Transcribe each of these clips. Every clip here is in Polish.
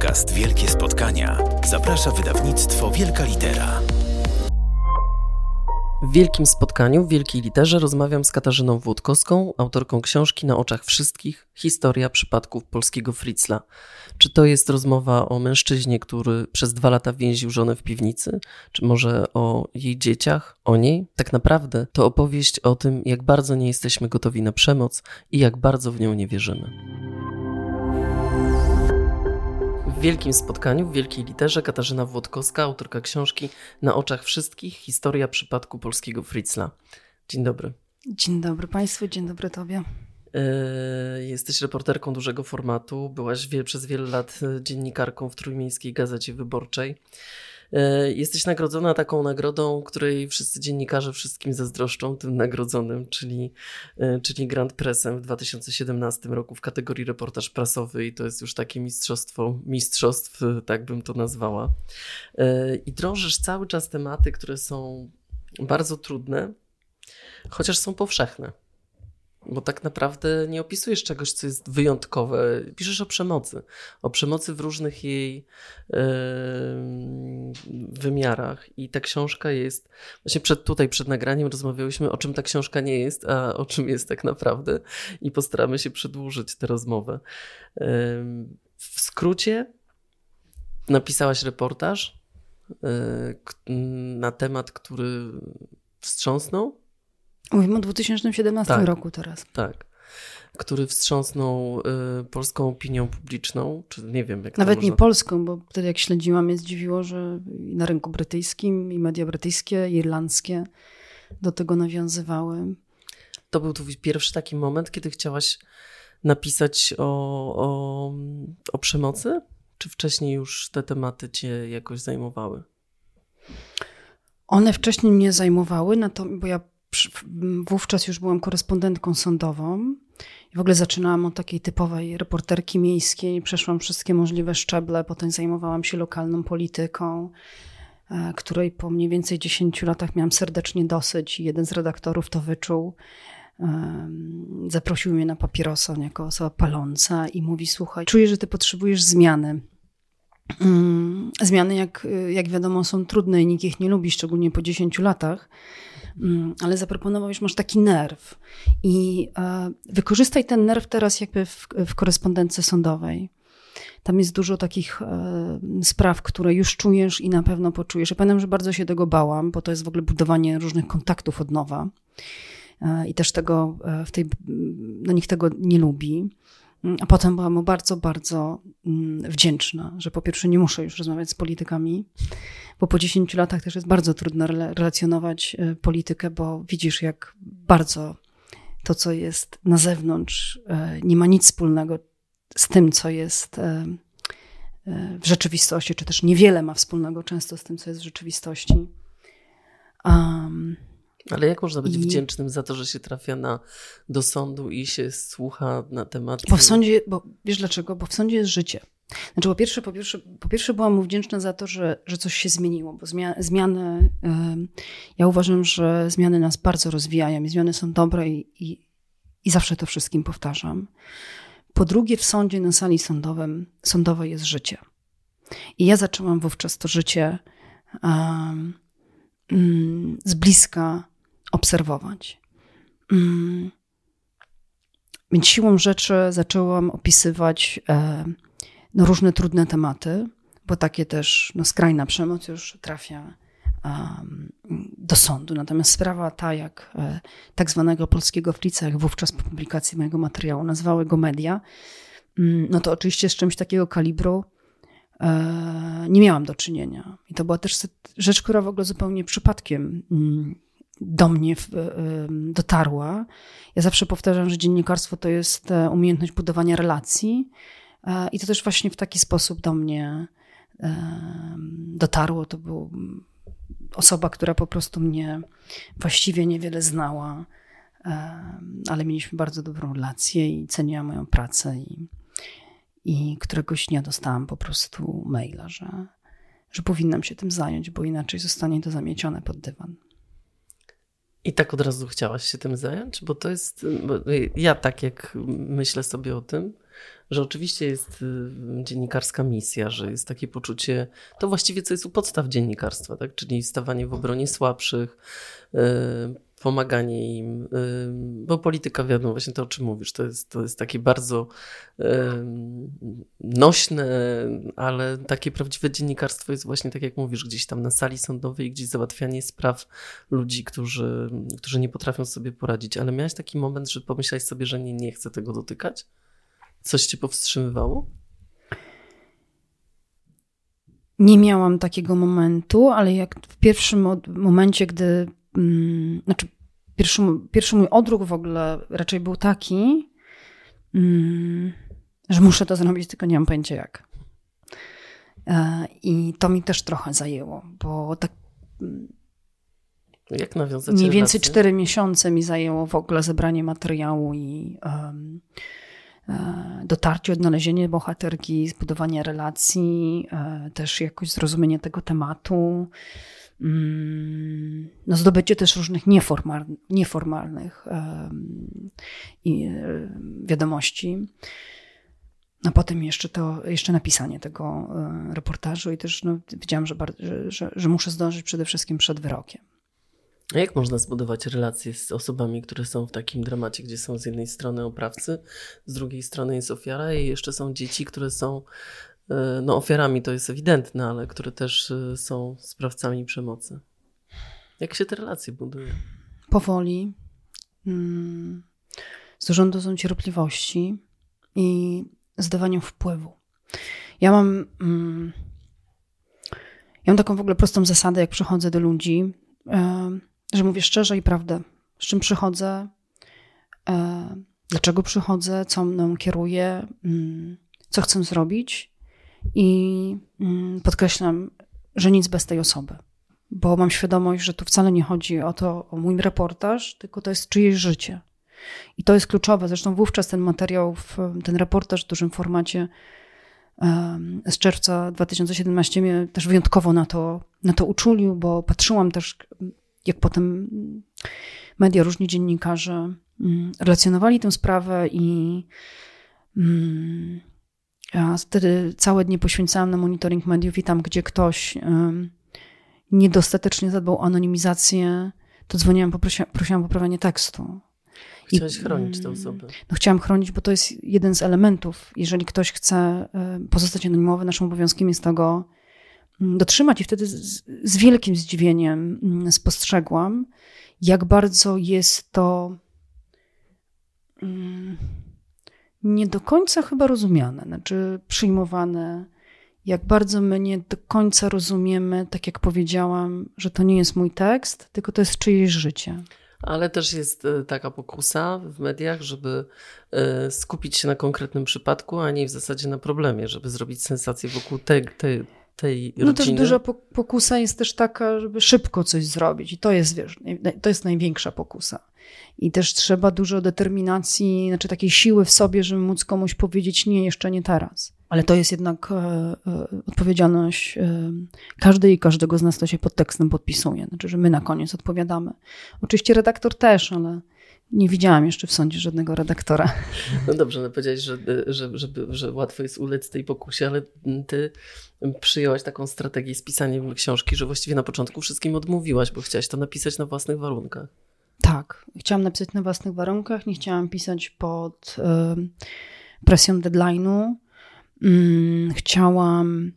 podcast Wielkie Spotkania zaprasza wydawnictwo Wielka Litera. W wielkim spotkaniu, w wielkiej literze rozmawiam z Katarzyną Włodkowską, autorką książki Na oczach wszystkich Historia przypadków polskiego Fritzla. Czy to jest rozmowa o mężczyźnie, który przez dwa lata więził żonę w piwnicy? Czy może o jej dzieciach, o niej? Tak naprawdę to opowieść o tym, jak bardzo nie jesteśmy gotowi na przemoc i jak bardzo w nią nie wierzymy. W wielkim spotkaniu, w wielkiej literze Katarzyna Włodkowska, autorka książki Na oczach wszystkich Historia przypadku polskiego Fritzla. Dzień dobry. Dzień dobry Państwu, dzień dobry Tobie. Yy, jesteś reporterką dużego formatu, byłaś wie, przez wiele lat e, dziennikarką w Trójmiejskiej Gazecie Wyborczej. Yy, jesteś nagrodzona taką nagrodą, której wszyscy dziennikarze wszystkim zazdroszczą, tym nagrodzonym, czyli, yy, czyli Grand Pressem w 2017 roku w kategorii reportaż prasowy i to jest już takie mistrzostwo mistrzostw, tak bym to nazwała. I drążysz cały czas tematy, które są bardzo trudne, chociaż są powszechne. Bo tak naprawdę nie opisujesz czegoś, co jest wyjątkowe. Piszesz o przemocy. O przemocy w różnych jej yy, wymiarach. I ta książka jest. Właśnie przed, tutaj, przed nagraniem rozmawiałyśmy, o czym ta książka nie jest, a o czym jest tak naprawdę. I postaramy się przedłużyć tę rozmowę. Yy, w skrócie, napisałaś reportaż yy, na temat, który wstrząsnął Mówimy o 2017 tak, roku teraz. Tak. Który wstrząsnął y, polską opinią publiczną, czy nie wiem jak Nawet można... nie polską, bo wtedy jak śledziłam, mnie zdziwiło, że na rynku brytyjskim, i media brytyjskie, i irlandzkie do tego nawiązywały. To był twój pierwszy taki moment, kiedy chciałaś napisać o, o, o przemocy? Czy wcześniej już te tematy cię jakoś zajmowały? One wcześniej mnie zajmowały, bo ja wówczas już byłam korespondentką sądową i w ogóle zaczynałam od takiej typowej reporterki miejskiej. Przeszłam wszystkie możliwe szczeble, potem zajmowałam się lokalną polityką, e, której po mniej więcej 10 latach miałam serdecznie dosyć i jeden z redaktorów to wyczuł. Zaprosił mnie na papierosa jako osoba paląca i mówi: Słuchaj, czuję, że ty potrzebujesz zmiany. Mm, zmiany, jak, jak wiadomo, są trudne i nikt ich nie lubi, szczególnie po 10 latach. Mm, ale zaproponował, już masz taki nerw i e, wykorzystaj ten nerw teraz jakby w, w korespondencji sądowej. Tam jest dużo takich e, spraw, które już czujesz i na pewno poczujesz. Ja pamiętam, że bardzo się tego bałam, bo to jest w ogóle budowanie różnych kontaktów od nowa. E, I też tego w tej, no nikt tego nie lubi. A potem byłam mu bardzo, bardzo mm, wdzięczna, że po pierwsze nie muszę już rozmawiać z politykami, bo po 10 latach też jest bardzo trudno relacjonować e, politykę, bo widzisz, jak bardzo to, co jest na zewnątrz, e, nie ma nic wspólnego z tym, co jest e, w rzeczywistości, czy też niewiele ma wspólnego często z tym, co jest w rzeczywistości. Um, ale jak można być I... wdzięcznym za to, że się trafia na, do sądu i się słucha na temat. Bo w sądzie, bo wiesz dlaczego? Bo w sądzie jest życie. Znaczy, po pierwsze, po pierwsze, po pierwsze byłam mu wdzięczna za to, że, że coś się zmieniło, bo zmiany, ja uważam, że zmiany nas bardzo rozwijają i zmiany są dobre i, i, i zawsze to wszystkim powtarzam. Po drugie, w sądzie, na sali sądowym, sądowej jest życie. I ja zaczęłam wówczas to życie um, z bliska obserwować. Mm. Więc siłą rzeczy zaczęłam opisywać e, no, różne trudne tematy, bo takie też no, skrajna przemoc już trafia do sądu. Natomiast sprawa ta, jak e, tak zwanego polskiego flica, jak wówczas po publikacji mojego materiału nazwały go media, mm, no to oczywiście z czymś takiego kalibru e, nie miałam do czynienia. I to była też rzecz, która w ogóle zupełnie przypadkiem mm, do mnie dotarła. Ja zawsze powtarzam, że dziennikarstwo to jest e, umiejętność budowania relacji e, i to też właśnie w taki sposób do mnie dotarło. To była osoba, która po prostu mnie właściwie niewiele znała, ale mieliśmy bardzo dobrą relację i ceniła moją pracę i, i któregoś dnia dostałam po prostu maila, że, że powinnam się tym zająć, bo inaczej zostanie to zamiecione pod dywan. I tak od razu chciałaś się tym zająć? Bo to jest. Bo ja tak jak myślę sobie o tym, że oczywiście jest y, dziennikarska misja, że jest takie poczucie, to właściwie co jest u podstaw dziennikarstwa, tak? czyli stawanie w obronie słabszych, y, pomaganie im, bo polityka, wiadomo, właśnie to o czym mówisz, to jest, to jest takie bardzo nośne, ale takie prawdziwe dziennikarstwo jest właśnie tak jak mówisz, gdzieś tam na sali sądowej, gdzieś załatwianie spraw ludzi, którzy, którzy nie potrafią sobie poradzić. Ale miałeś taki moment, że pomyślałeś sobie, że nie, nie chcę tego dotykać? Coś cię powstrzymywało? Nie miałam takiego momentu, ale jak w pierwszym momencie, gdy Mm, znaczy pierwszy, pierwszy mój odruch w ogóle raczej był taki, mm, że muszę to zrobić, tylko nie mam pojęcia jak. E, I to mi też trochę zajęło, bo tak. Jak nawiązać Mniej więcej cztery miesiące mi zajęło w ogóle zebranie materiału i um, dotarcie, odnalezienie bohaterki, zbudowanie relacji, e, też jakoś zrozumienie tego tematu. Mm, no zdobycie też różnych nieformal, nieformalnych wiadomości. A potem jeszcze to, jeszcze napisanie tego e, reportażu i też no, wiedziałam, że, że, że, że muszę zdążyć przede wszystkim przed wyrokiem. A jak można zbudować relacje z osobami, które są w takim dramacie, gdzie są z jednej strony oprawcy, z drugiej strony jest ofiara i jeszcze są dzieci, które są no, ofiarami to jest ewidentne, ale które też e, są sprawcami przemocy. Jak się te relacje budują? Powoli, mm, z dużą dozą cierpliwości i zdawaniem wpływu. Ja mam, mm, ja mam taką w ogóle prostą zasadę, jak przychodzę do ludzi, e, że mówię szczerze i prawdę, z czym przychodzę, dlaczego przychodzę, co mną kieruje, mm, co chcę zrobić i mm, podkreślam, że nic bez tej osoby, bo mam świadomość, że tu wcale nie chodzi o to, o mój reportaż, tylko to jest czyjeś życie. I to jest kluczowe. Zresztą wówczas ten materiał, ten reportaż w dużym formacie z czerwca 2017 mnie też wyjątkowo na to, na to uczulił, bo patrzyłam też, jak potem media, różni dziennikarze mm, relacjonowali tę sprawę i mm, ja wtedy całe dnie poświęcałam na monitoring mediów i tam, gdzie ktoś niedostatecznie zadbał o anonimizację, to dzwoniłam, poprosiłam, prosiłam o poprawienie tekstu. Chciałaś I, chronić tę osobę. No, chciałam chronić, bo to jest jeden z elementów. Jeżeli ktoś chce pozostać anonimowy, naszym obowiązkiem jest tego dotrzymać. I wtedy z, z wielkim zdziwieniem spostrzegłam, jak bardzo jest to nie do końca chyba rozumiane, znaczy przyjmowane, jak bardzo my nie do końca rozumiemy, tak jak powiedziałam, że to nie jest mój tekst, tylko to jest czyjeś życie. Ale też jest e, taka pokusa w mediach, żeby e, skupić się na konkretnym przypadku, a nie w zasadzie na problemie, żeby zrobić sensację wokół tej, tej, tej rodziny. No też duża pokusa jest też taka, żeby szybko coś zrobić i to jest, wiesz, to jest największa pokusa. I też trzeba dużo determinacji, znaczy takiej siły w sobie, żeby móc komuś powiedzieć nie, jeszcze nie teraz. Ale to jest jednak e, e, odpowiedzialność e, każdej i każdego z nas, kto się pod tekstem podpisuje. Znaczy, że my na koniec odpowiadamy. Oczywiście redaktor też, ale nie widziałam jeszcze w sądzie żadnego redaktora. No dobrze, no powiedziałeś, że, że, że, że łatwo jest ulec tej pokusie, ale ty przyjęłaś taką strategię z pisaniem książki, że właściwie na początku wszystkim odmówiłaś, bo chciałaś to napisać na własnych warunkach. Tak, chciałam napisać na własnych warunkach, nie chciałam pisać pod y, presją deadline'u. Mm, chciałam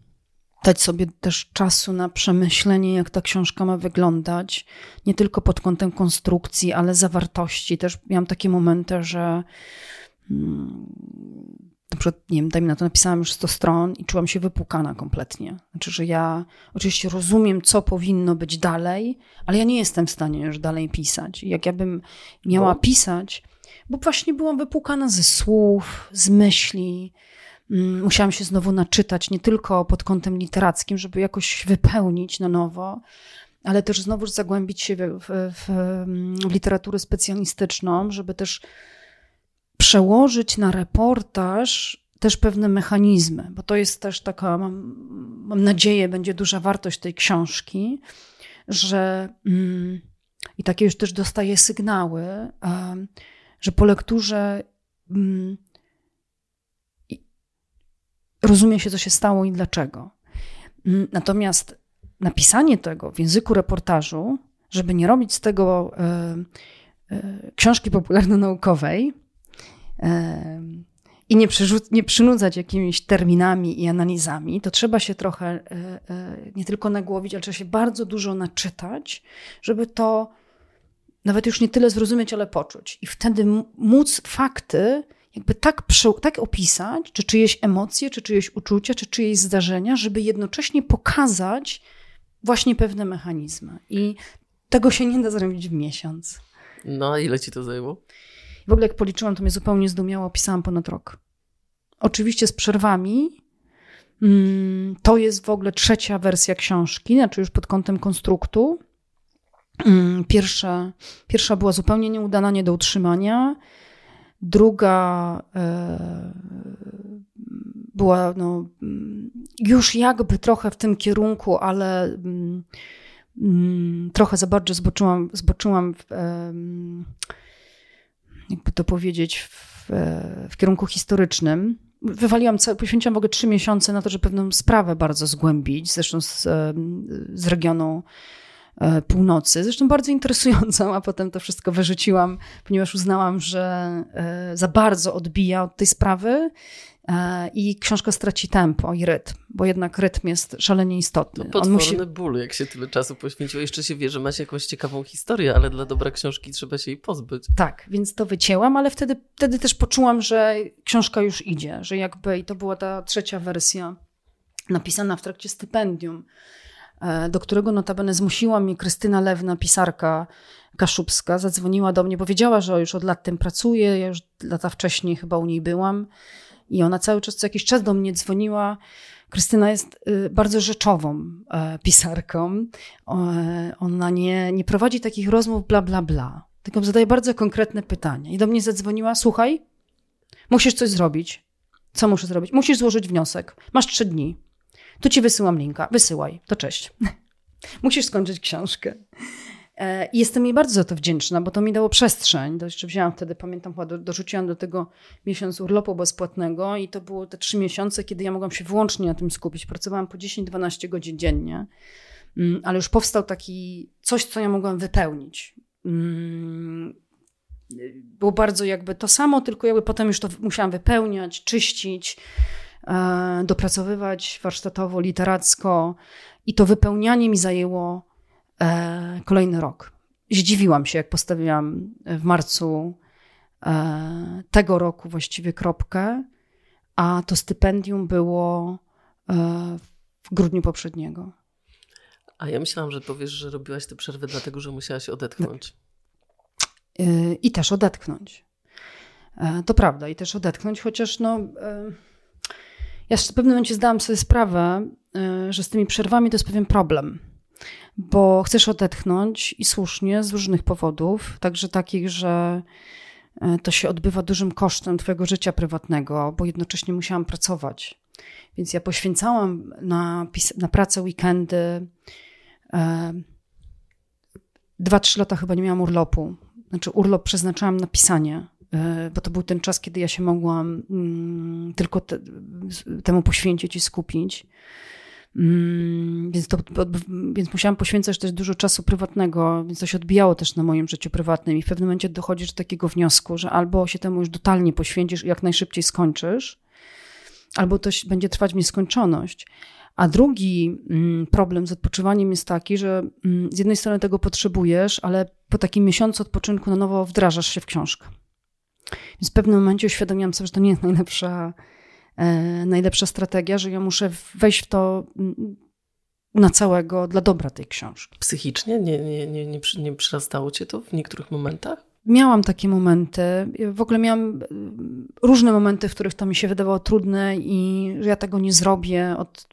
dać sobie też czasu na przemyślenie, jak ta książka ma wyglądać, nie tylko pod kątem konstrukcji, ale zawartości. Też miałam takie momenty, że mm, na przykład, nie wiem, daj mi na to, napisałam już 100 stron i czułam się wypłukana kompletnie. Znaczy, że ja oczywiście rozumiem, co powinno być dalej, ale ja nie jestem w stanie już dalej pisać. Jak ja bym miała bo? pisać, bo właśnie byłam wypłukana ze słów, z myśli, mm, musiałam się znowu naczytać, nie tylko pod kątem literackim, żeby jakoś wypełnić na nowo, ale też znowu zagłębić się w, w, w, w literaturę specjalistyczną, żeby też przełożyć na reportaż też pewne mechanizmy, bo to jest też taka, mam, mam nadzieję, będzie duża wartość tej książki, że mm, i takie już też dostaję sygnały, że po lekturze mm, rozumie się, co się stało i dlaczego. Mm, natomiast napisanie tego w języku reportażu, żeby nie robić z tego y, y, książki popularno-naukowej, i nie, nie przynudzać jakimiś terminami i analizami, to trzeba się trochę e, e, nie tylko nagłowić, ale trzeba się bardzo dużo naczytać, żeby to nawet już nie tyle zrozumieć, ale poczuć. I wtedy móc fakty jakby tak, tak opisać, czy czyjeś emocje, czy czyjeś uczucia, czy czyjeś zdarzenia, żeby jednocześnie pokazać właśnie pewne mechanizmy. I tego się nie da zrobić w miesiąc. No, ile ci to zajęło? W ogóle jak policzyłam, to mnie zupełnie zdumiało, pisałam ponad rok. Oczywiście z przerwami. Mm, to jest w ogóle trzecia wersja książki, znaczy już pod kątem konstruktu. Mm, pierwsza, pierwsza była zupełnie nieudana, nie do utrzymania. Druga e, była no, mm, już jakby trochę w tym kierunku, ale trochę za bardzo zboczyłam, zboczyłam w, jakby to powiedzieć, w, w kierunku historycznym. Wywaliłam, poświęciłam w ogóle trzy miesiące na to, żeby pewną sprawę bardzo zgłębić, zresztą z, z regionu e, północy, zresztą bardzo interesującą, a potem to wszystko wyrzuciłam, ponieważ uznałam, że e, za bardzo odbija od tej sprawy E, i książka straci tempo i rytm, bo jednak rytm jest szalenie istotny. No potworny musi... ból, jak się tyle czasu poświęciło. Jeszcze się wie, że macie jakąś ciekawą historię, ale dla dobra książki trzeba się jej pozbyć. Tak, więc to wycięłam, ale wtedy, wtedy też poczułam, że książka już idzie, że jakby i to była ta trzecia wersja napisana w trakcie stypendium, e, do którego notabene zmusiła mnie Krystyna Lewna, pisarka kaszubska, zadzwoniła do mnie, bo wiedziała, że już od lat tym pracuję, ja już lata wcześniej chyba u niej byłam i ona cały czas, co jakiś czas do mnie dzwoniła. Krystyna jest y, bardzo rzeczową e, pisarką. Ona nie, nie prowadzi takich rozmów bla, bla, bla, tylko zadaje bardzo konkretne pytania. I do mnie zadzwoniła, słuchaj, musisz coś zrobić. Co muszę zrobić? Musisz złożyć wniosek. Masz trzy dni. Tu ci wysyłam linka. Wysyłaj. To cześć. musisz skończyć książkę. E, I jestem jej bardzo za to wdzięczna, bo to mi dało przestrzeń. To jeszcze wzięłam wtedy, pamiętam, dorzuciłam do tego miesiąc urlopu bezpłatnego i to było te trzy miesiące, kiedy ja mogłam się wyłącznie na tym skupić. Pracowałam po 10-12 godzin dziennie, mm, ale już powstał taki coś, co ja mogłam wypełnić. Mm, było bardzo jakby to samo, tylko jakby potem już to musiałam wypełniać, czyścić, e, dopracowywać warsztatowo, literacko i to wypełnianie mi zajęło e, kolejny rok. Zdziwiłam się, jak postawiłam w marcu e, tego roku właściwie kropkę, a to stypendium było e, w grudniu poprzedniego. A ja myślałam, że powiesz, że robiłaś tę przerwę dlatego, że musiałaś odetchnąć. E, I też odetchnąć. E, to prawda, i też odetchnąć, chociaż no, e, ja w pewnym momencie zdałam sobie sprawę, że z tymi przerwami to jest pewien problem bo chcesz odetchnąć i słusznie z różnych powodów, także takich, że e, to się odbywa dużym kosztem Twojego życia prywatnego, bo jednocześnie musiałam pracować. Więc ja poświęcałam na, na pracę weekendy. E, dwa, trzy lata chyba nie miałam urlopu. Znaczy, urlop przeznaczałam na pisanie, e, bo to był ten czas, kiedy ja się mogłam mm, tylko te, temu poświęcić i skupić. Mm, więc, to, więc musiałam poświęcać też dużo czasu prywatnego, więc to się odbijało też na moim życiu prywatnym. I w pewnym momencie dochodzisz do takiego wniosku, że albo się temu już totalnie poświęcisz i jak najszybciej skończysz, albo to będzie trwać w nieskończoność. A drugi mm, problem z odpoczywaniem jest taki, że mm, z jednej strony tego potrzebujesz, ale po takim miesiącu odpoczynku na nowo wdrażasz się w książkę. Więc w pewnym momencie uświadomiłam sobie, że to nie jest najlepsza najlepsza strategia, że ja muszę wejść w to mm, na całego dla dobra tej książki. Psychicznie nie, nie, nie, nie, nie przyrastało cię to w niektórych momentach? Miałam takie momenty. W ogóle miałam mm, różne momenty, w których to mi się wydawało trudne i że ja tego nie zrobię, od,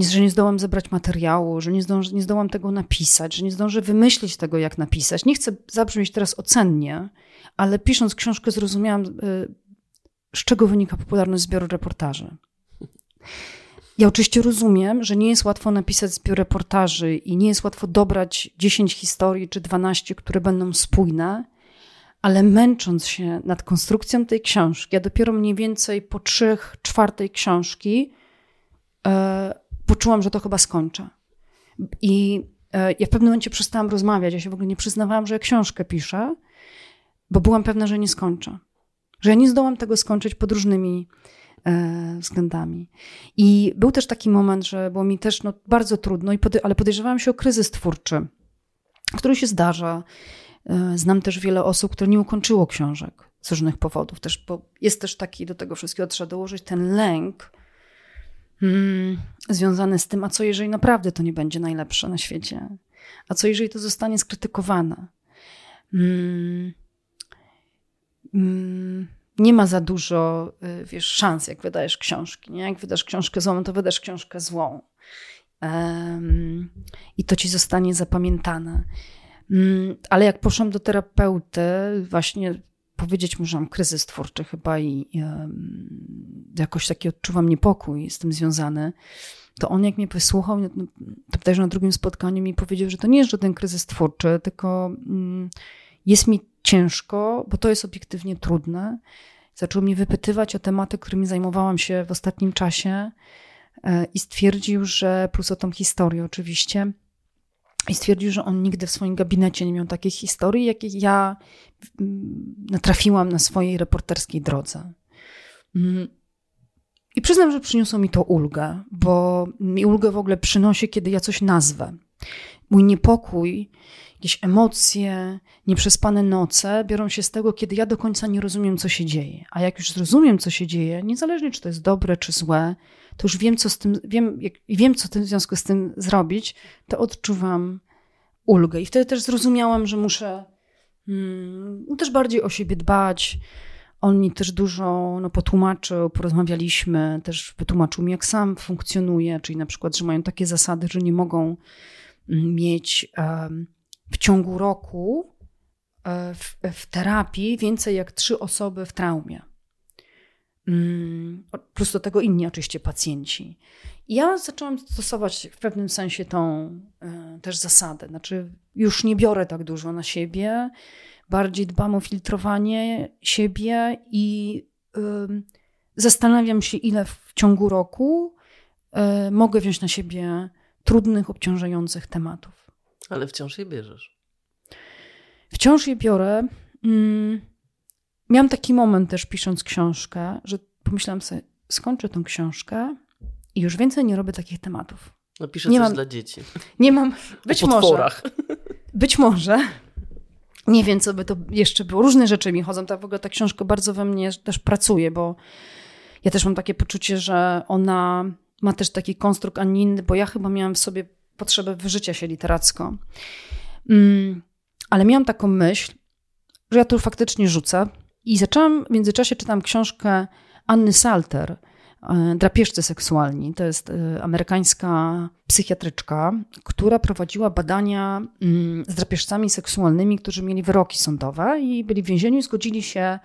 że nie zdołam zebrać materiału, że nie, zdąż, nie zdołam tego napisać, że nie zdążę wymyślić tego, jak napisać. Nie chcę zabrzmieć teraz ocennie, ale pisząc książkę zrozumiałam y, z czego wynika popularność zbioru reportaży. Ja oczywiście rozumiem, że nie jest łatwo napisać zbiór reportaży i nie jest łatwo dobrać 10 historii czy 12, które będą spójne, ale męcząc się nad konstrukcją tej książki, ja dopiero mniej więcej po trzech czwartej książki e, poczułam, że to chyba skończę. I e, ja w pewnym momencie przestałam rozmawiać. Ja się w ogóle nie przyznawałam, że ja książkę piszę, bo byłam pewna, że nie skończę. Że ja nie zdołam tego skończyć pod różnymi e, względami. I był też taki moment, że było mi też no, bardzo trudno, i ale podejrzewałam się o kryzys twórczy, który się zdarza. E, znam też wiele osób, które nie ukończyło książek z różnych powodów. Też, bo jest też taki, do tego wszystkiego trzeba dołożyć ten lęk mm, związany z tym, a co jeżeli naprawdę to nie będzie najlepsze na świecie? A co jeżeli to zostanie skrytykowane? Mm, nie ma za dużo, y, wiesz, szans, jak wydajesz książki. Nie? Jak wydasz książkę złą, to wydasz książkę złą. Um, I to ci zostanie zapamiętane. Um, ale jak poszłam do terapeuty, właśnie powiedzieć mu, że mam kryzys twórczy chyba i um, jakoś taki odczuwam niepokój z tym związany, to on jak mnie wysłuchał, no, to też na drugim spotkaniu mi powiedział, że to nie jest żaden kryzys twórczy, tylko mm, jest mi ciężko, bo to jest obiektywnie trudne. Zaczął mnie wypytywać o tematy, którymi zajmowałam się w ostatnim czasie e, i stwierdził, że, plus o tą historię oczywiście, i stwierdził, że on nigdy w swoim gabinecie nie miał takich historii, jakie ja mm, natrafiłam na swojej reporterskiej drodze. Mm. I przyznam, że przyniosło mi to ulgę, bo mi ulgę w ogóle przynosi, kiedy ja coś nazwę. Mój niepokój jakieś emocje, nieprzespane noce biorą się z tego, kiedy ja do końca nie rozumiem, co się dzieje. A jak już zrozumiem, co się dzieje, niezależnie czy to jest dobre, czy złe, to już wiem, co z tym, wiem, i wiem, co w związku z tym zrobić, to odczuwam ulgę. I wtedy też zrozumiałam, że muszę hmm, też bardziej o siebie dbać. On mi też dużo no, potłumaczył, porozmawialiśmy, też wytłumaczył mi, jak sam funkcjonuje, czyli na przykład, że mają takie zasady, że nie mogą mieć w ciągu roku e, w, w terapii więcej jak trzy osoby w traumie. Mm, plus do tego inni oczywiście pacjenci. Ja zaczęłam stosować w pewnym sensie tą e, też zasadę. Znaczy, już nie biorę tak dużo na siebie, bardziej dbam o filtrowanie siebie i zastanawiam się, ile w ciągu roku e, mogę wziąć na siebie trudnych, obciążających tematów. Ale wciąż je bierzesz. Wciąż je biorę. Mm, miałam taki moment też pisząc książkę, że pomyślałam sobie, skończę tą książkę i już więcej nie robię takich tematów. No piszę nie coś mam, dla dzieci. Nie mam, być może. Być może. Nie wiem, co by to jeszcze było. Różne rzeczy mi chodzą. Tak w ogóle ta książka bardzo we mnie też pracuje, bo ja też mam takie poczucie, że ona ma też taki konstrukt, a nie inny, bo ja chyba miałam w sobie potrzebę wyżycia się literacko. Mm, ale miałam taką myśl, że ja to faktycznie rzucę. I zaczęłam, w międzyczasie czytam książkę Anny Salter, e, Drapieżcy seksualni. To jest e, amerykańska psychiatryczka, która prowadziła badania mm, z drapieżcami seksualnymi, którzy mieli wyroki sądowe i byli w więzieniu i zgodzili się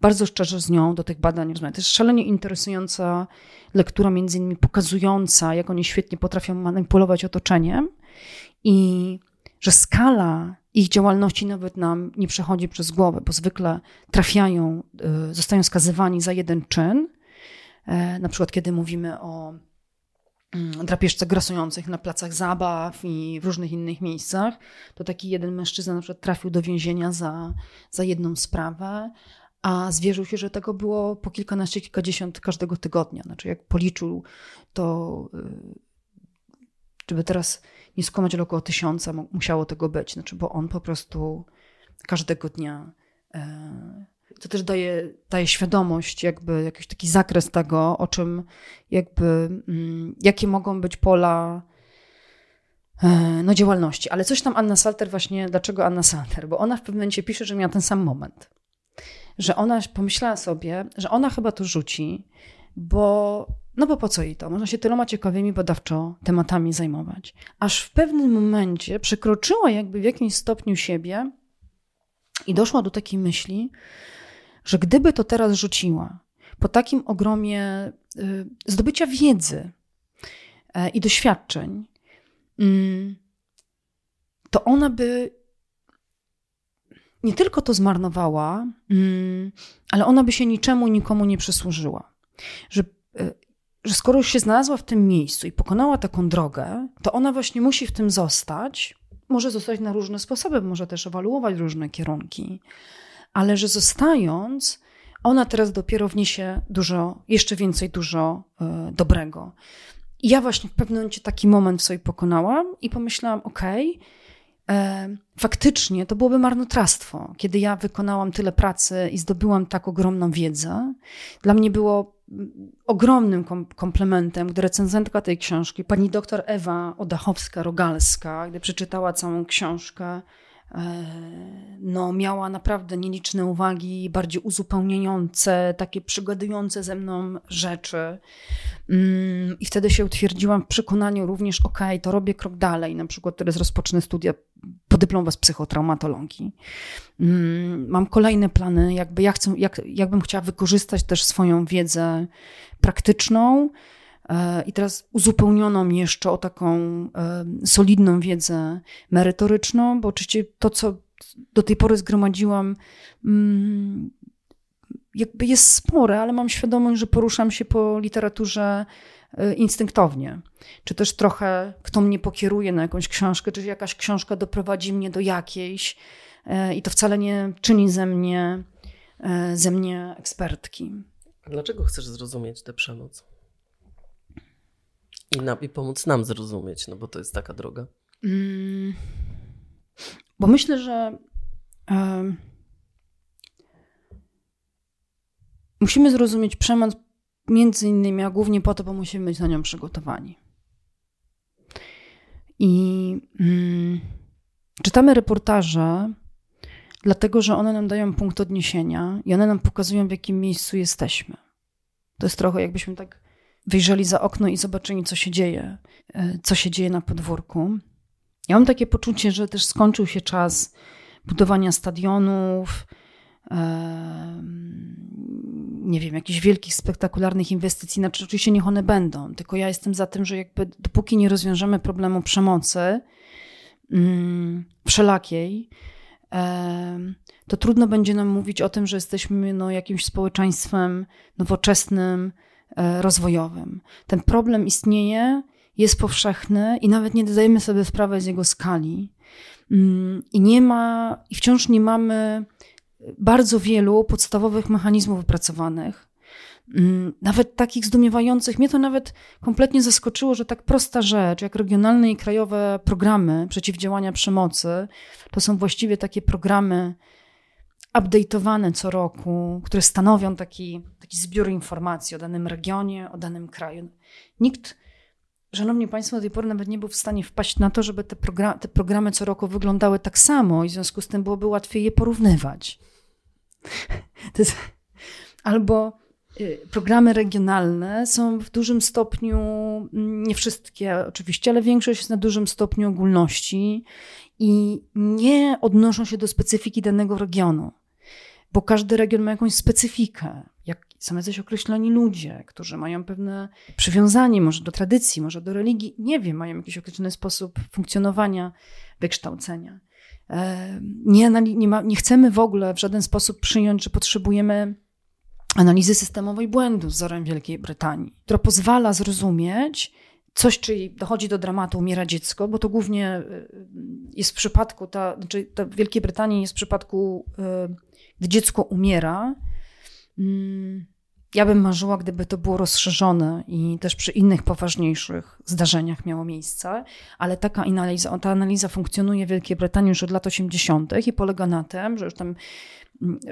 bardzo szczerze z nią do tych badań rozmawiać. To jest szalenie interesująca lektura, między innymi pokazująca, jak oni świetnie potrafią manipulować otoczeniem i że skala ich działalności nawet nam nie przechodzi przez głowę, bo zwykle trafiają, y, zostają skazywani za jeden czyn. E, na przykład, kiedy mówimy o mm, drapieżce grasujących na placach zabaw i w różnych innych miejscach, to taki jeden mężczyzna na przykład trafił do więzienia za, za jedną sprawę, a zwierzył się, że tego było po kilkanaście, kilkadziesiąt każdego tygodnia. Znaczy, jak policzył, to y, żeby teraz nie skłamać, około tysiąca musiało tego być. Znaczy, bo on po prostu każdego dnia. To też daje, daje świadomość, jakby jakiś taki zakres tego, o czym jakby, mm, jakie mogą być pola e, no, działalności. Ale coś tam Anna Salter właśnie, dlaczego Anna Salter? Bo ona w pewnym momencie pisze, że miała ten sam moment że ona pomyślała sobie, że ona chyba to rzuci, bo no bo po co jej to? Można się tyloma ciekawymi badawczo tematami zajmować. Aż w pewnym momencie przekroczyła jakby w jakimś stopniu siebie i doszła do takiej myśli, że gdyby to teraz rzuciła, po takim ogromie y, zdobycia wiedzy y, i doświadczeń, y, to ona by nie tylko to zmarnowała, mm, ale ona by się niczemu, nikomu nie przysłużyła. Że, e, że skoro już się znalazła w tym miejscu i pokonała taką drogę, to ona właśnie musi w tym zostać. Może zostać na różne sposoby, może też ewaluować różne kierunki, ale że zostając, ona teraz dopiero wniesie dużo, jeszcze więcej dużo y, dobrego. I ja właśnie w pewnym momencie taki moment w sobie pokonałam i pomyślałam, okej, okay, faktycznie to byłoby marnotrawstwo, kiedy ja wykonałam tyle pracy i zdobyłam tak ogromną wiedzę. Dla mnie było mm, ogromnym komplementem, gdy recenzentka tej książki, pani doktor Ewa Odachowska-Rogalska, gdy przeczytała całą książkę, E, no, miała naprawdę nieliczne uwagi, bardziej uzupełniające, takie przygadujące ze mną rzeczy. Mm, I wtedy się utwierdziłam w przekonaniu również, ok, to robię krok dalej, na przykład teraz rozpocznę studia podyplomowe z psychotraumatologii. Mm, mam kolejne plany, jakby ja chcę, jak, jakbym chciała wykorzystać też swoją wiedzę praktyczną, E, I teraz uzupełnioną jeszcze o taką e, solidną wiedzę merytoryczną, bo oczywiście to, co do tej pory zgromadziłam, mm, jakby jest spore, ale mam świadomość, że poruszam się po literaturze e, instynktownie. Czy też trochę kto mnie pokieruje na jakąś książkę, czy jakaś książka doprowadzi mnie do jakiejś i to wcale nie czyni ze mnie, ze mnie ekspertki. Dlaczego chcesz zrozumieć tę przemoc? I, I pomóc nam zrozumieć, no bo to jest taka droga. Mm, bo myślę, że musimy zrozumieć przemoc między innymi, a głównie po to, bo musimy być na nią przygotowani. I mm, czytamy reportaże, dlatego że one nam dają punkt odniesienia i one nam pokazują, w jakim miejscu jesteśmy. To jest trochę jakbyśmy tak wyjrzeli za okno i zobaczyli, co się dzieje, e, co się dzieje na podwórku. Ja mam takie poczucie, że też skończył się czas budowania stadionów, e, nie wiem, jakichś wielkich, spektakularnych inwestycji. Znaczy, oczywiście niech one będą, tylko ja jestem za tym, że jakby dopóki nie rozwiążemy problemu przemocy mm, wszelakiej, e, to trudno będzie nam mówić o tym, że jesteśmy no, jakimś społeczeństwem nowoczesnym, rozwojowym. Ten problem istnieje, jest powszechny i nawet nie zdajemy sobie sprawy z jego skali. Mm, I nie ma, i wciąż nie mamy bardzo wielu podstawowych mechanizmów wypracowanych. Mm, nawet takich zdumiewających. Mnie to nawet kompletnie zaskoczyło, że tak prosta rzecz, jak regionalne i krajowe programy przeciwdziałania przemocy, to są właściwie takie programy update'owane co roku, które stanowią taki, taki zbiór informacji o danym regionie, o danym kraju. Nikt, szanowni państwo, do tej pory nawet nie był w stanie wpaść na to, żeby te, program, te programy co roku wyglądały tak samo i w związku z tym byłoby łatwiej je porównywać. Jest, albo y, programy regionalne są w dużym stopniu, mm, nie wszystkie oczywiście, ale większość jest na dużym stopniu ogólności i nie odnoszą się do specyfiki danego regionu bo każdy region ma jakąś specyfikę. Jak są jacyś określeni ludzie, którzy mają pewne przywiązanie może do tradycji, może do religii, nie wiem, mają jakiś określony sposób funkcjonowania, wykształcenia. Nie, nie, ma, nie chcemy w ogóle w żaden sposób przyjąć, że potrzebujemy analizy systemowej błędu z wzorem Wielkiej Brytanii, która pozwala zrozumieć, coś, czyli dochodzi do dramatu, umiera dziecko, bo to głównie e, jest w przypadku, ta, znaczy ta w Wielkiej Brytanii jest w przypadku e, gdy dziecko umiera, mm, ja bym marzyła, gdyby to było rozszerzone i też przy innych poważniejszych zdarzeniach miało miejsce, ale taka analiza, ta analiza funkcjonuje w Wielkiej Brytanii już od lat 80. i polega na tym, że już tam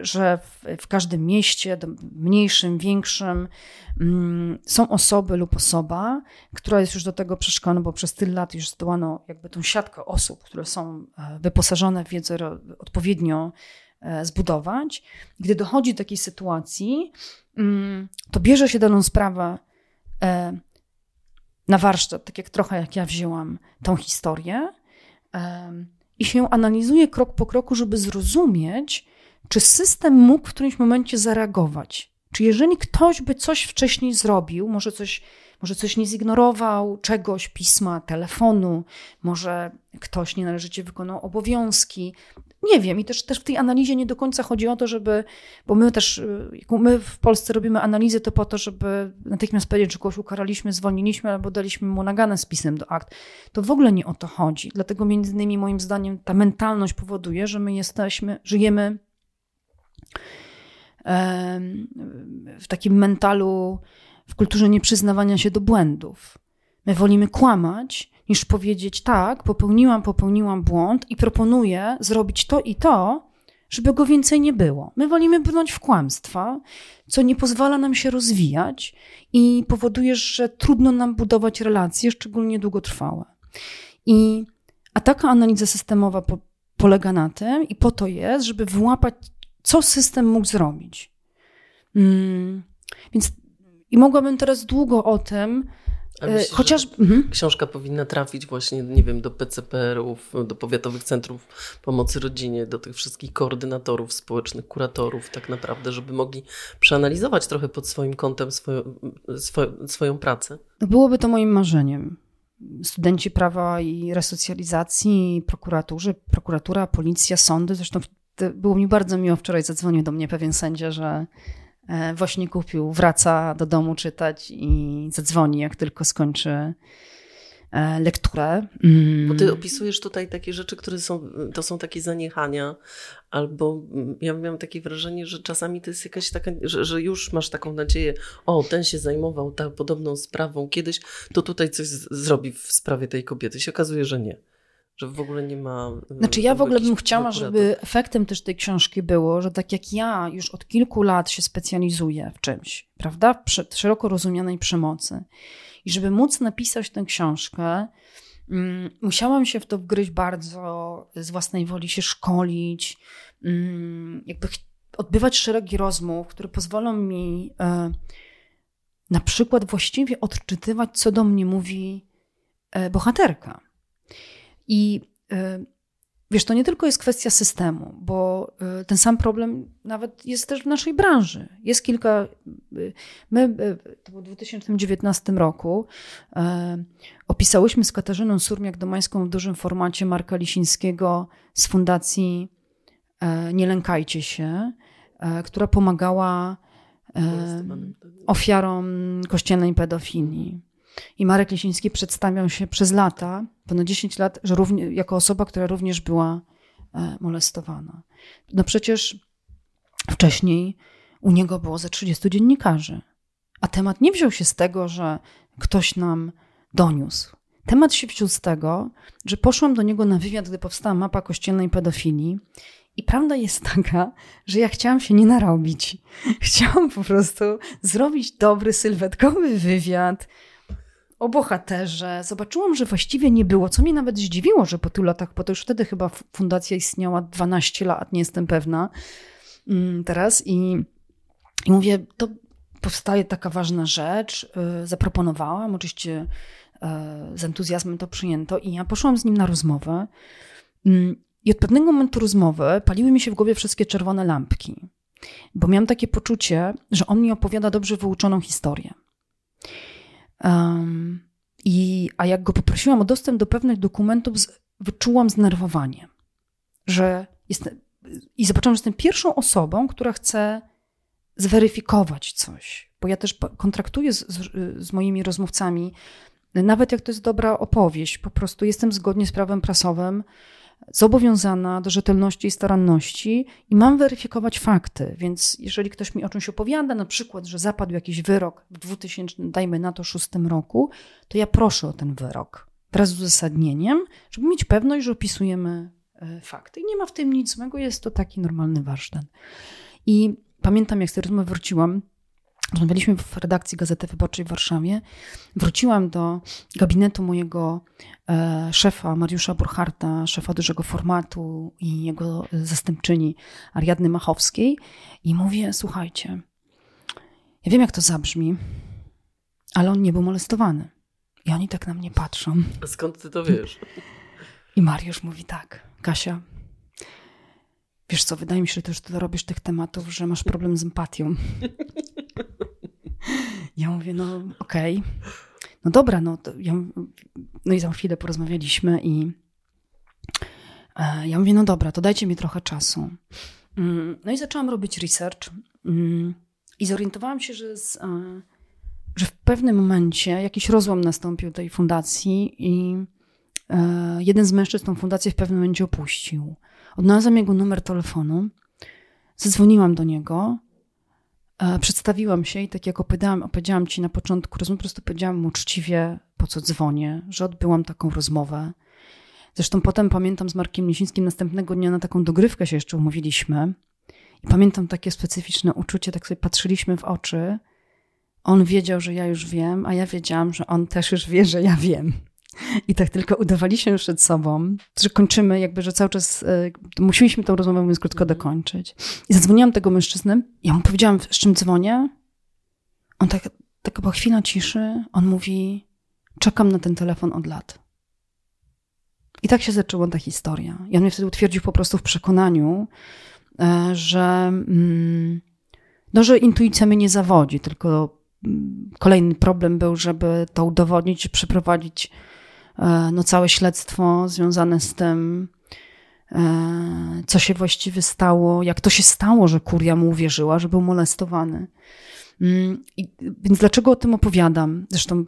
że w, w, każdym mieście, mniejszym, większym, mm, są osoby lub osoba, która jest już do tego przeszkolona, bo przez tyle lat już zdołano jakby tą siatkę osób, które są e, wyposażone w wiedzę odpowiednio zbudować. Gdy dochodzi do takiej sytuacji, mm, to bierze się daną sprawę e, na warsztat, tak jak trochę jak ja wzięłam tą historię e, i się analizuje krok po kroku, żeby zrozumieć, czy system mógł w którymś momencie zareagować. Czy jeżeli ktoś by coś wcześniej zrobił, może coś, może coś nie zignorował, czegoś, pisma, telefonu, może ktoś nienależycie wykonał obowiązki, Nie wiem i też, też w tej analizie nie do końca chodzi o to, żeby, bo my też, jak my w Polsce robimy analizę, to po to, żeby natychmiast powiedzieć, że kogoś ukaraliśmy, zwolniliśmy albo daliśmy mu naganę z pisem do akt. To w ogóle nie o to chodzi. Dlatego między innymi moim zdaniem ta mentalność powoduje, że my jesteśmy, żyjemy w takim mentalu, w kulturze nieprzyznawania się do błędów. My wolimy kłamać, niż powiedzieć tak, popełniłam, popełniłam błąd i proponuję zrobić to i to, żeby go więcej nie było. My wolimy brnąć w kłamstwa, co nie pozwala nam się rozwijać i powoduje, że trudno nam budować relacje, szczególnie długotrwałe. I, a taka analiza systemowa po, polega na tym i po to jest, żeby wyłapać, co system mógł zrobić. Mm, więc i mogłabym teraz długo o tym, Chociaż mhm. książka powinna trafić właśnie, nie wiem, do PCPR-ów, do powiatowych centrów pomocy rodzinie, do tych wszystkich koordynatorów społecznych, kuratorów, tak naprawdę, żeby mogli przeanalizować trochę pod swoim kątem swoją, swoją pracę. No byłoby to moim marzeniem. Studenci prawa i resocjalizacji, prokuraturzy, prokuratura, policja, sądy. Zresztą było mi bardzo miło wczoraj zadzwonił do mnie pewien sędzia, że właśnie kupił, wraca do domu czytać i zadzwoni, jak tylko skończy e, lekturę. Mm. Bo ty opisujesz tutaj takie rzeczy, które są, to są takie zaniechania, albo mm, ja miałam takie wrażenie, że czasami to jest jakaś taka, że, że już masz taką nadzieję, o, ten się zajmował tak podobną sprawą kiedyś, to tutaj coś zrobi w sprawie tej kobiety. Się okazuje, że nie że w ogóle nie ma. Znaczy, ja w ogóle bym chciała, żeby efektem też tej książki było, że tak jak ja już od kilku lat się specjalizuję w czymś, prawda, w szeroko rozumianej przemocy, i żeby móc napisać tę książkę, um, musiałam się w to wgryźć bardzo, z własnej woli się szkolić, um, jakby odbywać szeregi rozmów, które pozwolą mi e, na przykład właściwie odczytywać, co do mnie mówi e, bohaterka. I y, wiesz, to nie tylko jest kwestia systemu, bo y, ten sam problem nawet jest też w naszej branży. Jest kilka. Y, my to było w 2019 roku opisałyśmy z Katarzyną Surmiak-Domańską w dużym formacie Marka Lisińskiego z fundacji Nie lękajcie się, która pomagała ofiarom kościelnej pedofilii. I Marek Lisiński przedstawiał się przez lata, ponad 10 lat, że równie, jako osoba, która również była e, molestowana. No przecież wcześniej u niego było ze 30 dziennikarzy, a temat nie wziął się z tego, że ktoś nam doniósł. Temat się wziął z tego, że poszłam do niego na wywiad, gdy powstała mapa kościelnej pedofilii. I prawda jest taka, że ja chciałam się nie narobić. Chciałam po prostu zrobić dobry, sylwetkowy wywiad, o bohaterze. Zobaczyłam, że właściwie nie było, co mnie nawet zdziwiło, że po tylu latach, bo to już wtedy chyba fundacja istniała 12 lat, nie jestem pewna mm, teraz. I, i mówię, to powstaje taka ważna rzecz. Y, zaproponowałam, oczywiście y, z entuzjazmem to przyjęto i ja poszłam z nim na rozmowę. Mm, I od pewnego momentu rozmowy paliły mi się w głowie wszystkie czerwone lampki, bo miałam takie poczucie, że on mi opowiada dobrze wyuczoną historię. Um, i, a jak go poprosiłam o dostęp do pewnych dokumentów, z, wyczułam znerwowanie, że jestem, i zobaczyłam, że jestem pierwszą osobą, która chce zweryfikować coś. Bo ja też kontraktuję z, z, z moimi rozmówcami, nawet jak to jest dobra opowieść, po prostu jestem zgodnie z prawem prasowym zobowiązana do rzetelności i staranności i mam weryfikować fakty. Więc jeżeli ktoś mi o czymś opowiada, na przykład, że zapadł jakiś wyrok w 2000, dajmy na to, szóstym roku, to ja proszę o ten wyrok wraz z uzasadnieniem, żeby mieć pewność, że opisujemy e, fakty. I nie ma w tym nic złego, jest to taki normalny warsztat. I pamiętam, jak z tej rozmowy wróciłam, Rozmawialiśmy w redakcji Gazety Wyborczej w Warszawie. Wróciłam do gabinetu mojego e, szefa Mariusza Burcharta, szefa dużego formatu i jego zastępczyni Ariadny Machowskiej i mówię, słuchajcie, ja wiem jak to zabrzmi, ale on nie był molestowany. I oni tak na mnie patrzą. A skąd ty to wiesz? I Mariusz mówi tak, Kasia, wiesz co, wydaje mi się, że ty już tyle robisz tych tematów, że masz problem z empatią. Ja mówię, no okej, okay. no dobra, no, ja, no i za chwilę porozmawialiśmy i E, ja mówię, no dobra, to dajcie mi trochę czasu. Mm, no i zaczęłam robić research mm, i zorientowałam się, że, z, e, że w pewnym momencie jakiś rozłam nastąpił tej fundacji i e, jeden z mężczyzn tą fundację w pewnym momencie opuścił. Odnalazłam jego numer telefonu, zadzwoniłam do niego, przedstawiłam się i tak jak opowiadałam, opowiedziałam ci na początku rozmowy, po prostu powiedziałam mu uczciwie, po co dzwonię, że odbyłam taką rozmowę, Zresztą potem pamiętam z Markiem Lisińskim następnego dnia na taką dogrywkę się jeszcze umówiliśmy. I pamiętam takie specyficzne uczucie, tak sobie patrzyliśmy w oczy. On wiedział, że ja już wiem, a ja wiedziałam, że on też już wie, że ja wiem. I tak tylko udawaliśmy przed sobą, że kończymy, jakby, że cały czas y, musieliśmy tą rozmowę, mówiąc krótko, mhm. dokończyć. I zadzwoniłam tego mężczyznę, ja mu powiedziałam, z czym dzwonię. On tak, taka była chwila ciszy, on mówi, czekam na ten telefon od lat. I tak się zaczęła ta historia. I on mnie wtedy utwierdził po prostu w przekonaniu, e, że, mm, no, że intuicja mnie nie zawodzi, tylko mm, kolejny problem był, żeby to udowodnić, przeprowadzić e, no, całe śledztwo związane z tym, e, co się właściwie stało, jak to się stało, że kuria mu uwierzyła, że był molestowany. Mm, I, więc dlaczego o tym opowiadam? Zresztą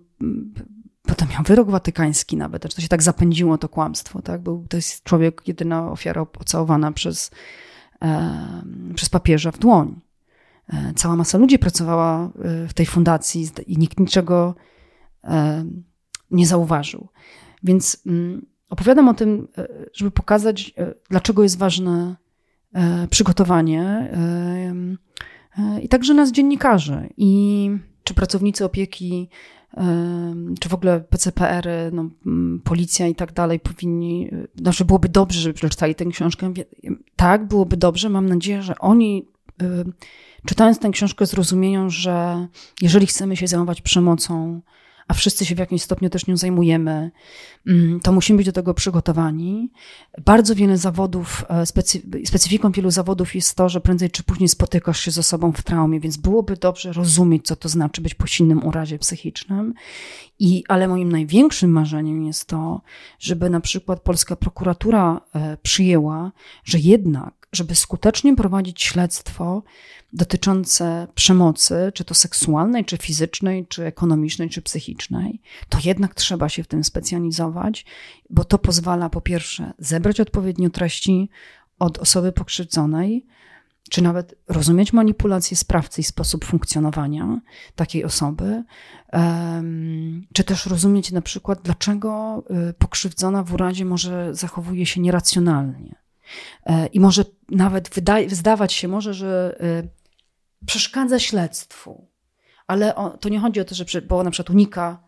Potem miał wyrok watykański nawet, że to się tak zapędziło, to kłamstwo. Tak? Był, to jest człowiek, jedyna ofiara pocałowana przez, e, przez papieża w dłoń. E, cała masa ludzi pracowała e, w tej fundacji i nikt niczego e, nie zauważył. Więc mm, opowiadam o tym, e, żeby pokazać, e, dlaczego jest ważne przygotowanie i także nas dziennikarzy i czy pracownicy opieki czy w ogóle PCPR-y, no, policja i tak dalej powinni, znaczy byłoby dobrze, żeby przeczytali tę książkę. Tak, byłoby dobrze. Mam nadzieję, że oni czytając tę książkę zrozumieją, że jeżeli chcemy się zajmować przemocą, a wszyscy się w jakimś stopniu też nią zajmujemy, mm, to musimy być do tego przygotowani. Bardzo wiele zawodów, e, specy, specyfiką wielu zawodów jest to, że prędzej czy później spotykasz się z osobą w traumie, więc byłoby dobrze rozumieć, co to znaczy być po silnym urazie psychicznym. I, ale moim największym marzeniem jest to, żeby na przykład polska prokuratura e, przyjęła, że jednak, żeby skutecznie prowadzić śledztwo, dotyczące przemocy, czy to seksualnej, czy fizycznej, czy ekonomicznej, czy psychicznej, to jednak trzeba się w tym specjalizować, bo to pozwala po pierwsze zebrać odpowiednio treści od osoby pokrzywdzonej, czy nawet rozumieć manipulację sprawcy i sposób funkcjonowania takiej osoby, czy też rozumieć na przykład, dlaczego y, pokrzywdzona w urazie może zachowuje się nieracjonalnie. E, I może nawet wydawać się może, że y, przeszkadza śledztwu. Ale to nie chodzi o to, że bo na przykład unika,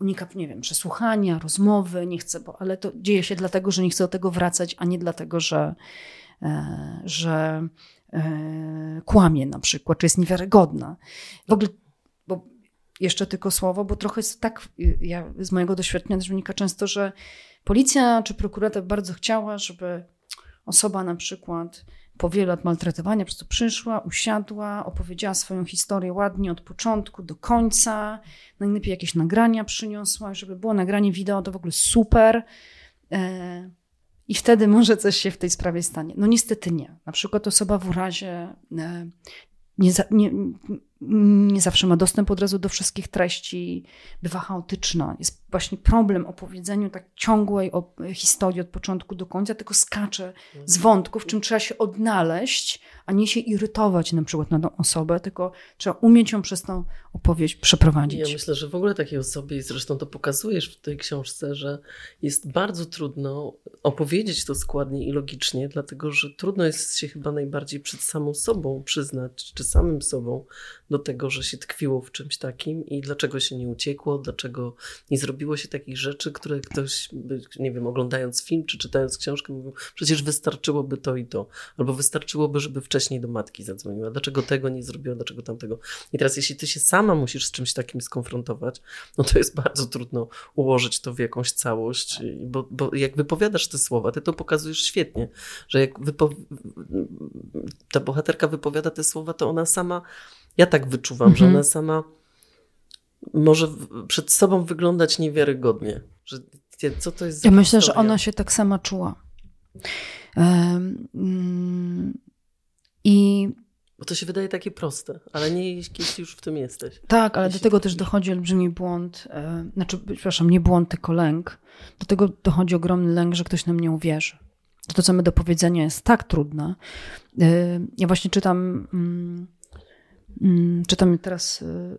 unika, nie wiem, przesłuchania, rozmowy, nie chce, bo, ale to dzieje się dlatego, że nie chce do tego wracać, a nie dlatego, że, e, że e, kłamie na przykład, czy jest niewiarygodna. W ogóle, bo jeszcze tylko słowo, bo trochę jest tak, ja z mojego doświadczenia też wynika często, że policja czy prokurator bardzo chciała, żeby osoba na przykład po wielu lat maltretowania, po prostu przyszła, usiadła, opowiedziała swoją historię ładnie od początku do końca. Najlepiej jakieś nagrania przyniosła, żeby było nagranie wideo, to w ogóle super. E, I wtedy może coś się w tej sprawie stanie. No niestety nie. Na przykład osoba w urazie e, nie, nie, nie zawsze ma dostęp od razu do wszystkich treści, bywa chaotyczna. Jest właśnie problem o powiedzeniu tak ciągłej historii od początku do końca, tylko skacze z wątków, w czym trzeba się odnaleźć, a nie się irytować na przykład na tą osobę, tylko trzeba umieć ją przez tą opowieść przeprowadzić. Ja myślę, że w ogóle takiej osobie, i zresztą to pokazujesz w tej książce, że jest bardzo trudno opowiedzieć to składnie i logicznie, dlatego że trudno jest się chyba najbardziej przed samą sobą przyznać, czy samym sobą do tego, że się tkwiło w czymś takim i dlaczego się nie uciekło, dlaczego nie zrobiło się takich rzeczy, które ktoś, nie wiem, oglądając film czy czytając książkę, mówił, przecież wystarczyłoby to i to, albo wystarczyłoby, żeby wcześniej do matki zadzwoniła, dlaczego tego nie zrobiła, dlaczego tamtego. I teraz, jeśli ty się sama musisz z czymś takim skonfrontować, no to jest bardzo trudno ułożyć to w jakąś całość, bo, bo jak wypowiadasz te słowa, ty to pokazujesz świetnie, że jak ta bohaterka wypowiada te słowa, to ona sama ja tak wyczuwam, mhm. że ona sama może przed sobą wyglądać niewiarygodnie. Że co to jest Ja myślę, że ona się tak sama czuła. Mm, I bo to się wydaje takie proste, ale nie jeśli już w tym jesteś. Tak, ale jeśli do tego też dochodzi olbrzymi błąd, e, znaczy, przepraszam, nie błąd, tylko lęk. Do tego dochodzi ogromny lęk, że ktoś nam nie uwierzy. To, to co my do powiedzenia jest tak trudne. E, ja właśnie czytam, mm, czytam teraz e,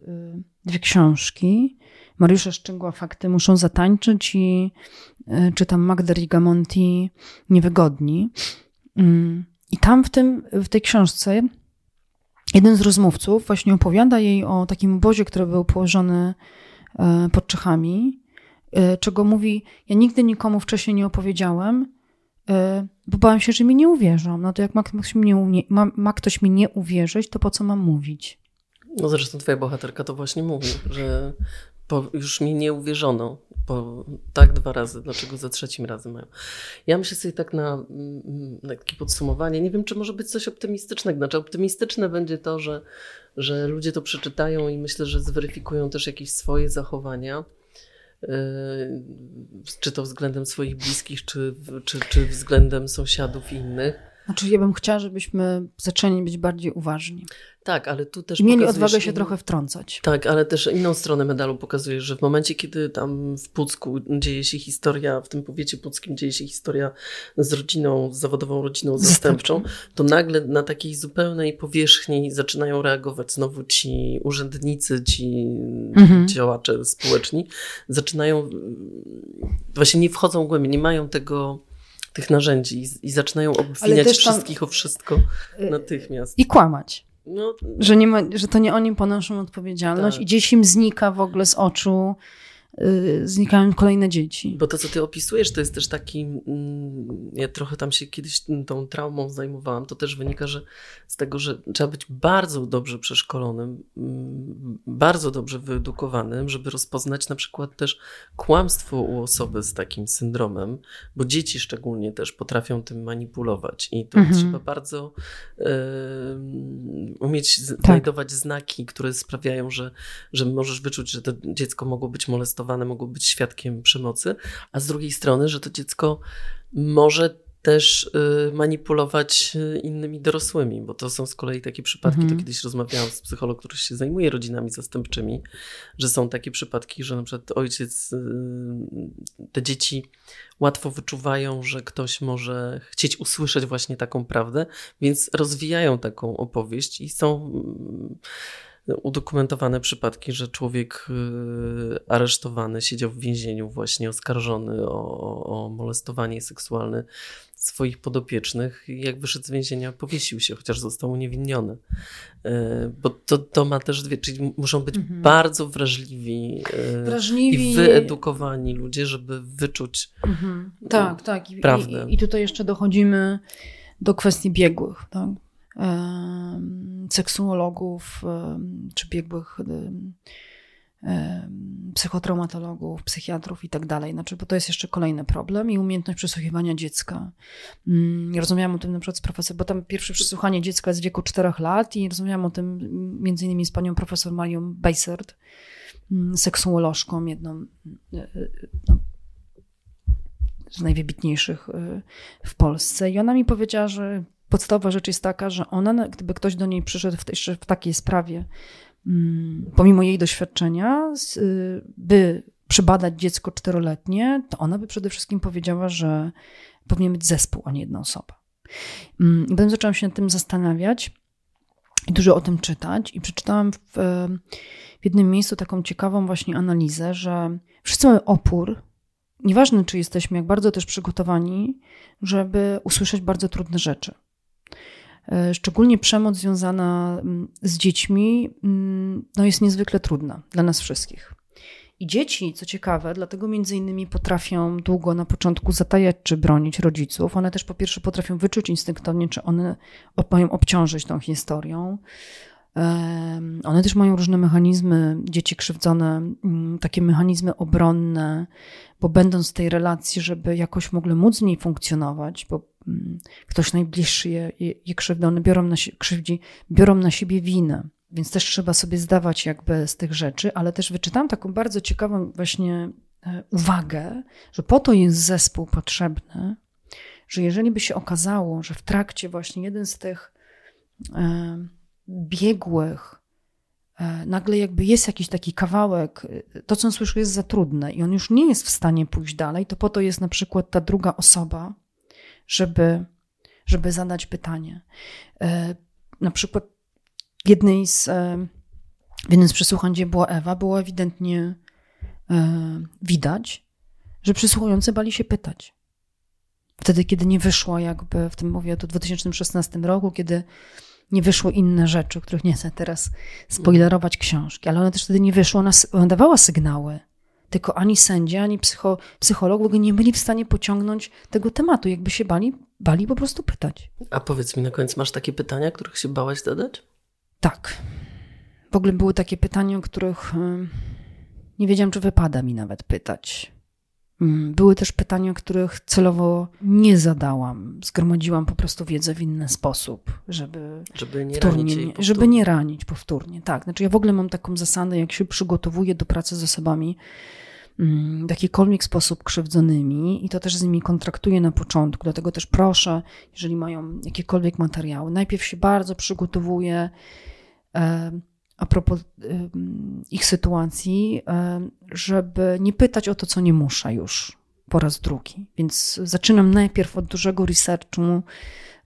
dwie książki. Mariusza Szczęgła Fakty muszą zatańczyć i czytam Magda Rigamonti Niewygodni. Mm, I tam w, tym, w tej książce jeden z rozmówców właśnie opowiada jej o takim obozie, który był położony pod Czechami, czego mówi, ja nigdy nikomu wcześniej nie opowiedziałem, bo bałam się, że mi nie uwierzą. No to jak ma ktoś, mi nie, ma, ma ktoś mi nie uwierzyć, to po co mam mówić? No zresztą twoja bohaterka to właśnie mówi, że już mi nie uwierzono. Po, tak dwa razy, dlaczego za trzecim razem mają. Ja myślę sobie tak na, mm, na takie podsumowanie, nie wiem, czy może być coś optymistycznego. Znaczy optymistyczne będzie to, że, że ludzie to przeczytają i myślę, że zweryfikują też jakieś swoje zachowania. Yy, czy to względem swoich bliskich, czy, czy, czy względem sąsiadów innych. Znaczy, ja bym chciała, żebyśmy zaczęli być bardziej uważni. Tak, ale tu też. I mieli odwagę się trochę wtrącać. Tak, ale też inną stronę medalu pokazuje, że w momencie, kiedy tam w Pucku dzieje się historia, w tym powiecie puckim dzieje się historia z rodziną, z zawodową rodziną zastępczą, to nagle na takiej zupełnej powierzchni zaczynają reagować znowu ci urzędnicy, ci mhm. działacze społeczni, zaczynają, właśnie nie wchodzą głębiej, nie mają tego tych narzędzi i, i zaczynają obwiniać wszystkich o wszystko y, natychmiast. I kłamać. No, że, nie ma, że to nie oni ponoszą odpowiedzialność tak. i gdzieś im znika w ogóle z oczu znikają kolejne dzieci. Bo to, co ty opisujesz, to jest też taki. Mm, ja trochę tam się kiedyś tą traumą zajmowałam. To też wynika że z tego, że trzeba być bardzo dobrze przeszkolonym, mm, bardzo dobrze wyedukowanym, żeby rozpoznać na przykład też kłamstwo u osoby z takim syndromem, bo dzieci szczególnie też potrafią tym manipulować. I to mhm. trzeba bardzo umieć tak. znajdować znaki, które sprawiają, że, że możesz wyczuć, że to dziecko mogło być molestowane molestowane, mogło być świadkiem przemocy, a z drugiej strony, że to dziecko może też y, manipulować y, innymi dorosłymi, bo to są z kolei takie przypadki, to mhm. kiedyś rozmawiałam z psychologiem, który się zajmuje rodzinami zastępczymi, że są takie przypadki, że na przykład ojciec, y, te dzieci łatwo wyczuwają, że ktoś może chcieć usłyszeć właśnie taką prawdę, więc rozwijają taką opowieść i są udokumentowane przypadki, że człowiek y, aresztowany siedział w więzieniu właśnie oskarżony o, o molestowanie seksualne swoich podopiecznych i jak wyszedł z więzienia powiesił się, chociaż został uniewinniony. Y, bo to, to ma też dwie, czyli muszą być mhm. bardzo wrażliwi, y, wrażliwi, i wyedukowani ludzie, żeby wyczuć mhm. tak, tak. I, prawdę. I, I tutaj jeszcze dochodzimy do kwestii biegłych. Tak? Seksuologów czy biegłych psychotraumatologów, psychiatrów i tak dalej. Znaczy, bo to jest jeszcze kolejny problem i umiejętność przesłuchiwania dziecka. Mm, rozmawiałam o tym na przykład z profesor, bo tam pierwsze przesłuchanie dziecka jest w wieku 4 lat i rozmawiałam o tym między innymi z panią profesor Marią Bejsert, mm, seksuolożką, jedną e, e, no, z najwybitniejszych e, w Polsce. I ona mi powiedziała, że podstawowa rzecz jest taka, że ona, gdyby ktoś do niej przyszedł w, jeszcze w takiej sprawie, mm, pomimo jej doświadczenia, by przybadać dziecko czteroletnie, to ona by przede wszystkim powiedziała, że powinien być zespół, a nie jedna osoba. Mm, I potem zaczęłam się nad tym zastanawiać i dużo o tym czytać i przeczytałam w, w jednym miejscu taką ciekawą właśnie analizę, że wszyscy mamy opór, nieważne czy jesteśmy jak bardzo też przygotowani, żeby usłyszeć bardzo trudne rzeczy. E, szczególnie przemoc związana mm, z dziećmi mm, no jest niezwykle trudna dla nas wszystkich. I dzieci, co ciekawe, dlatego między innymi potrafią długo na początku zatajać czy bronić rodziców. One też po pierwsze potrafią wyczuć instynktownie, czy one mają obciążyć tą historią. One też mają różne mechanizmy, dzieci krzywdzone, mm, takie mechanizmy obronne, bo będąc w tej relacji, żeby jakoś mogły móc z niej funkcjonować, bo ktoś najbliższy je, je, je krzywdzi, biorą na, krzywdzi, biorą na siebie winę. Więc też trzeba sobie zdawać jakby z tych rzeczy, ale też wyczytałam taką bardzo ciekawą właśnie e, uwagę, że po to jest zespół potrzebny, że jeżeli by się okazało, że w trakcie właśnie jeden z tych e, biegłych e, nagle jakby jest jakiś taki kawałek, to co on słyszy jest za trudne i on już nie jest w stanie pójść dalej, to po to jest na przykład ta druga osoba, żeby, żeby zadać pytanie. E, na przykład jednej z, w jednym z przesłuchań, gdzie była Ewa, było ewidentnie widać, że przysłuchujący bali się pytać. Wtedy, kiedy nie wyszło jakby, w tym mówię o 2016 roku, kiedy nie wyszły inne rzeczy, których nie chcę teraz spoilerować książki, ale one też wtedy nie wyszło, ona, ona dawała sygnały. Tylko ani sędzia, ani psycho, psycholog w ogóle nie byli w stanie pociągnąć tego tematu, jakby się bali, bali po prostu pytać. A powiedz mi na koniec, masz takie pytania, których się bałaś zadać? Tak. W ogóle były takie pytania, o których nie wiedziałam, czy wypada mi nawet pytać. Mm, były też pytania, których celowo nie zadałam. Zgromadziłam po prostu wiedzę w inny sposób, żeby, żeby nie ranić nie, żeby nie ranić powtórnie. Tak, znaczy ja w ogóle mam taką zasadę, jak się przygotowuję do pracy z osobami mm, w jakikolwiek sposób krzywdzonymi i to też z nimi kontraktuję na początku, dlatego też proszę, jeżeli mają jakiekolwiek materiały, najpierw się bardzo przygotowuję, a propos ich sytuacji, żeby nie pytać o to, co nie muszę już po raz drugi. Więc zaczynam najpierw od dużego researchu,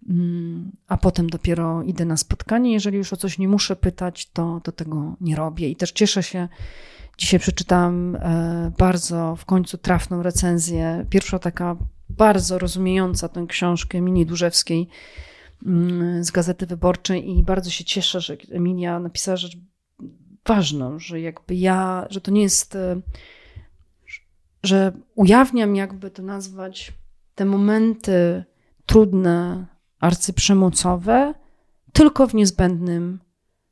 mm, a potem dopiero idę na spotkanie. Jeżeli już o coś nie muszę pytać, to, to tego nie robię. I też cieszę się, dzisiaj przeczytałam e, bardzo w końcu trafną recenzję. Pierwsza taka bardzo rozumiejąca tę książkę Mini Durzewskiej, Mm, z Gazety Wyborczej i bardzo się cieszę, że Emilia napisała rzecz ważną, że jakby ja, że to nie jest, e, że ujawniam jakby to nazwać te momenty trudne, arcyprzemocowe, tylko w niezbędnym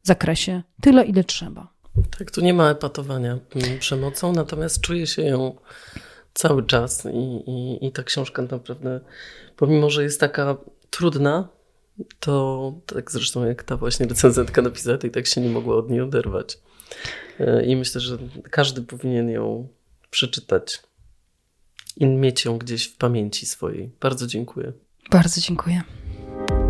zakresie, tyle ile trzeba. Tak, tu nie ma epatowania przemocą, natomiast czuję się ją cały czas i, i, i ta książka naprawdę, pomimo że jest taka trudna, to tak zresztą jak ta właśnie recenzentka napisała, to i tak się nie mogła od niej oderwać. E, I myślę, że każdy powinien ją przeczytać i mieć ją gdzieś w pamięci swojej. Bardzo dziękuję. Bardzo dziękuję.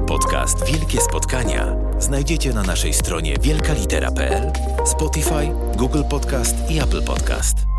Podcast Wielkie Spotkania znajdziecie na naszej stronie wielkalitera.pl, Spotify, Google Podcast i Apple Podcast.